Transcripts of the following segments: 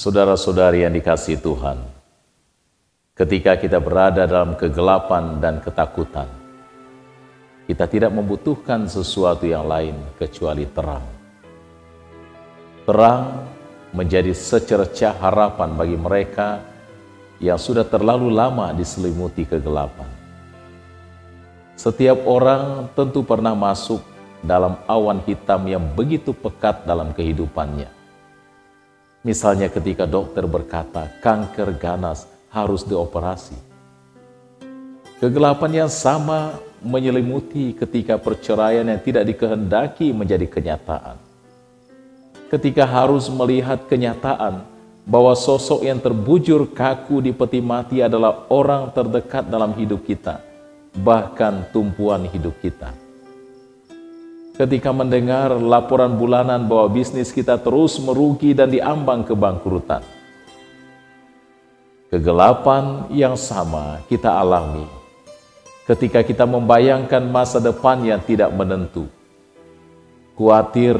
Saudara-saudari yang dikasih Tuhan, ketika kita berada dalam kegelapan dan ketakutan, kita tidak membutuhkan sesuatu yang lain kecuali terang. Terang menjadi secercah harapan bagi mereka yang sudah terlalu lama diselimuti kegelapan. Setiap orang tentu pernah masuk dalam awan hitam yang begitu pekat dalam kehidupannya. Misalnya ketika dokter berkata kanker ganas harus dioperasi. Kegelapan yang sama menyelimuti ketika perceraian yang tidak dikehendaki menjadi kenyataan ketika harus melihat kenyataan bahwa sosok yang terbujur kaku di peti mati adalah orang terdekat dalam hidup kita, bahkan tumpuan hidup kita. Ketika mendengar laporan bulanan bahwa bisnis kita terus merugi dan diambang kebangkrutan, kegelapan yang sama kita alami ketika kita membayangkan masa depan yang tidak menentu. Kuatir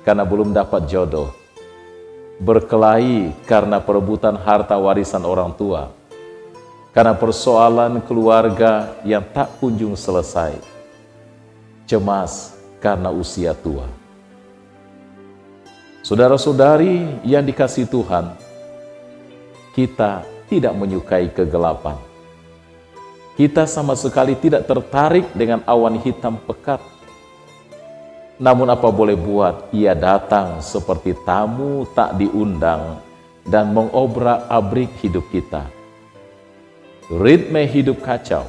karena belum dapat jodoh, berkelahi karena perebutan harta warisan orang tua, karena persoalan keluarga yang tak kunjung selesai, cemas karena usia tua. Saudara-saudari yang dikasih Tuhan, kita tidak menyukai kegelapan. Kita sama sekali tidak tertarik dengan awan hitam pekat namun apa boleh buat, ia datang seperti tamu tak diundang dan mengobrak-abrik hidup kita. Ritme hidup kacau,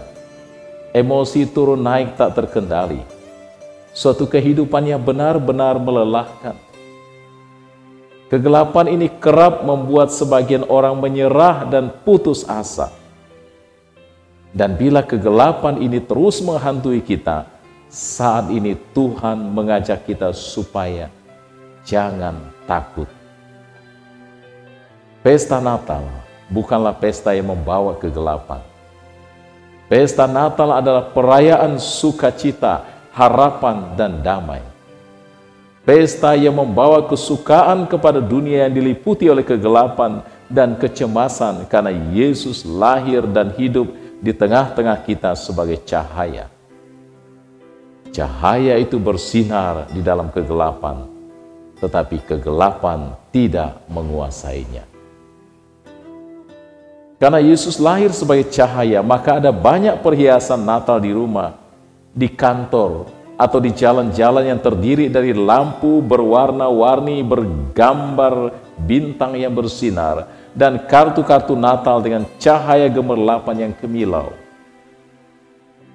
emosi turun naik tak terkendali. Suatu kehidupan yang benar-benar melelahkan. Kegelapan ini kerap membuat sebagian orang menyerah dan putus asa. Dan bila kegelapan ini terus menghantui kita, saat ini Tuhan mengajak kita supaya jangan takut. Pesta Natal bukanlah pesta yang membawa kegelapan. Pesta Natal adalah perayaan sukacita, harapan, dan damai. Pesta yang membawa kesukaan kepada dunia yang diliputi oleh kegelapan dan kecemasan karena Yesus lahir dan hidup di tengah-tengah kita sebagai cahaya. Cahaya itu bersinar di dalam kegelapan, tetapi kegelapan tidak menguasainya. Karena Yesus lahir sebagai cahaya, maka ada banyak perhiasan Natal di rumah, di kantor, atau di jalan-jalan yang terdiri dari lampu berwarna-warni bergambar bintang yang bersinar dan kartu-kartu Natal dengan cahaya gemerlapan yang kemilau.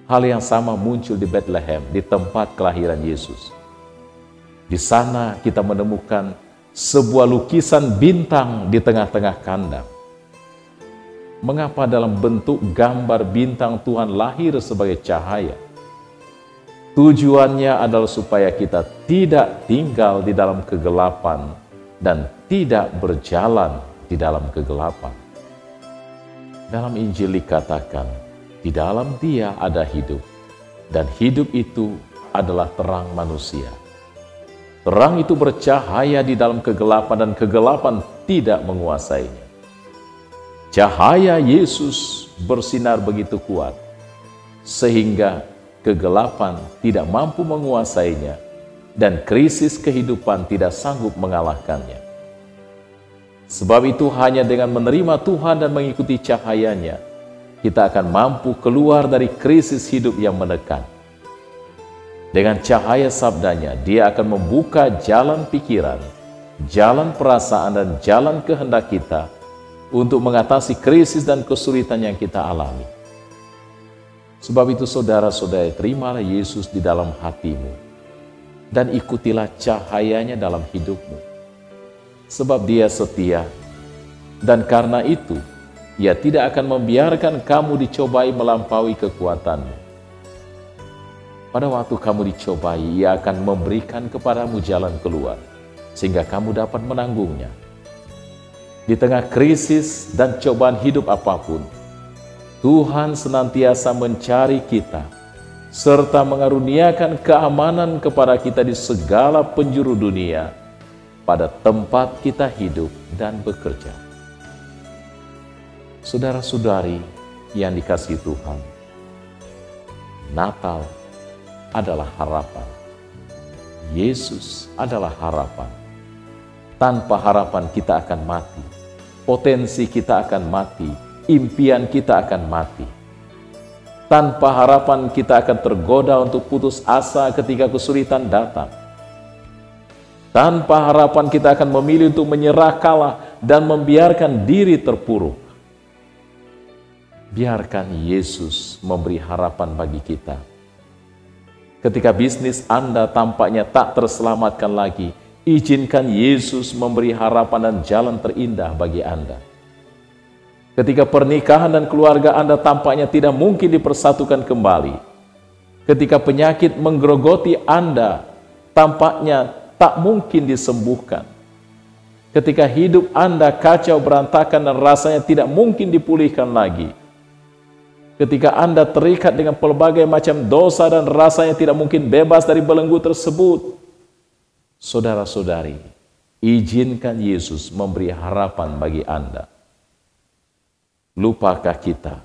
Hal yang sama muncul di Bethlehem, di tempat kelahiran Yesus. Di sana kita menemukan sebuah lukisan bintang di tengah-tengah kandang. Mengapa dalam bentuk gambar bintang Tuhan lahir sebagai cahaya? Tujuannya adalah supaya kita tidak tinggal di dalam kegelapan dan tidak berjalan di dalam kegelapan. Dalam Injil dikatakan, di dalam dia ada hidup, dan hidup itu adalah terang manusia. Terang itu bercahaya di dalam kegelapan dan kegelapan tidak menguasainya. Cahaya Yesus bersinar begitu kuat, sehingga kegelapan tidak mampu menguasainya dan krisis kehidupan tidak sanggup mengalahkannya. Sebab itu hanya dengan menerima Tuhan dan mengikuti cahayanya, kita akan mampu keluar dari krisis hidup yang menekan. Dengan cahaya sabdanya, dia akan membuka jalan pikiran, jalan perasaan, dan jalan kehendak kita untuk mengatasi krisis dan kesulitan yang kita alami. Sebab itu saudara-saudara, terimalah Yesus di dalam hatimu dan ikutilah cahayanya dalam hidupmu. Sebab dia setia dan karena itu ia tidak akan membiarkan kamu dicobai melampaui kekuatanmu. Pada waktu kamu dicobai, ia akan memberikan kepadamu jalan keluar, sehingga kamu dapat menanggungnya. Di tengah krisis dan cobaan hidup apa pun, Tuhan senantiasa mencari kita, serta mengaruniakan keamanan kepada kita di segala penjuru dunia, pada tempat kita hidup dan bekerja. Saudara-saudari yang dikasih Tuhan, Natal adalah harapan. Yesus adalah harapan. Tanpa harapan kita akan mati. Potensi kita akan mati. Impian kita akan mati. Tanpa harapan kita akan tergoda untuk putus asa ketika kesulitan datang tanpa harapan kita akan memilih untuk menyerah kalah dan membiarkan diri terpuruk. Biarkan Yesus memberi harapan bagi kita. Ketika bisnis Anda tampaknya tak terselamatkan lagi, izinkan Yesus memberi harapan dan jalan terindah bagi Anda. Ketika pernikahan dan keluarga Anda tampaknya tidak mungkin dipersatukan kembali, ketika penyakit menggerogoti Anda, tampaknya tak mungkin disembuhkan. Ketika hidup Anda kacau berantakan dan rasanya tidak mungkin dipulihkan lagi. Ketika Anda terikat dengan pelbagai macam dosa dan rasanya tidak mungkin bebas dari belenggu tersebut. Saudara-saudari, izinkan Yesus memberi harapan bagi Anda. Lupakah kita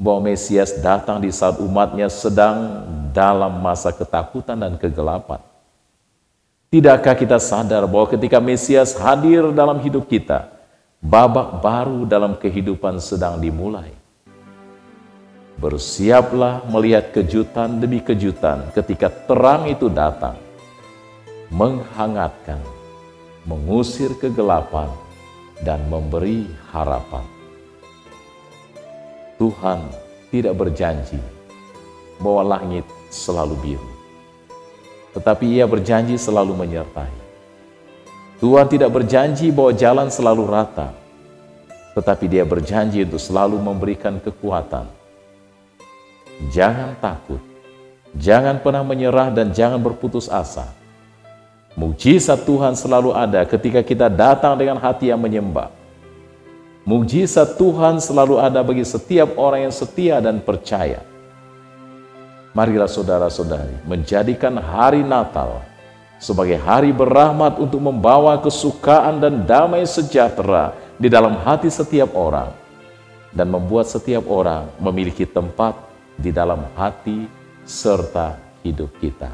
bahwa Mesias datang di saat umatnya sedang dalam masa ketakutan dan kegelapan? Tidakkah kita sadar bahwa ketika Mesias hadir dalam hidup kita, babak baru dalam kehidupan sedang dimulai? Bersiaplah melihat kejutan demi kejutan ketika terang itu datang, menghangatkan, mengusir kegelapan, dan memberi harapan. Tuhan tidak berjanji bahwa langit selalu biru tetapi ia berjanji selalu menyertai. Tuhan tidak berjanji bahwa jalan selalu rata, tetapi dia berjanji untuk selalu memberikan kekuatan. Jangan takut, jangan pernah menyerah dan jangan berputus asa. Mujizat Tuhan selalu ada ketika kita datang dengan hati yang menyembah. Mujizat Tuhan selalu ada bagi setiap orang yang setia dan percaya. Marilah saudara-saudari menjadikan hari Natal sebagai hari berahmat untuk membawa kesukaan dan damai sejahtera di dalam hati setiap orang dan membuat setiap orang memiliki tempat di dalam hati serta hidup kita.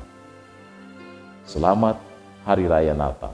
Selamat Hari Raya Natal.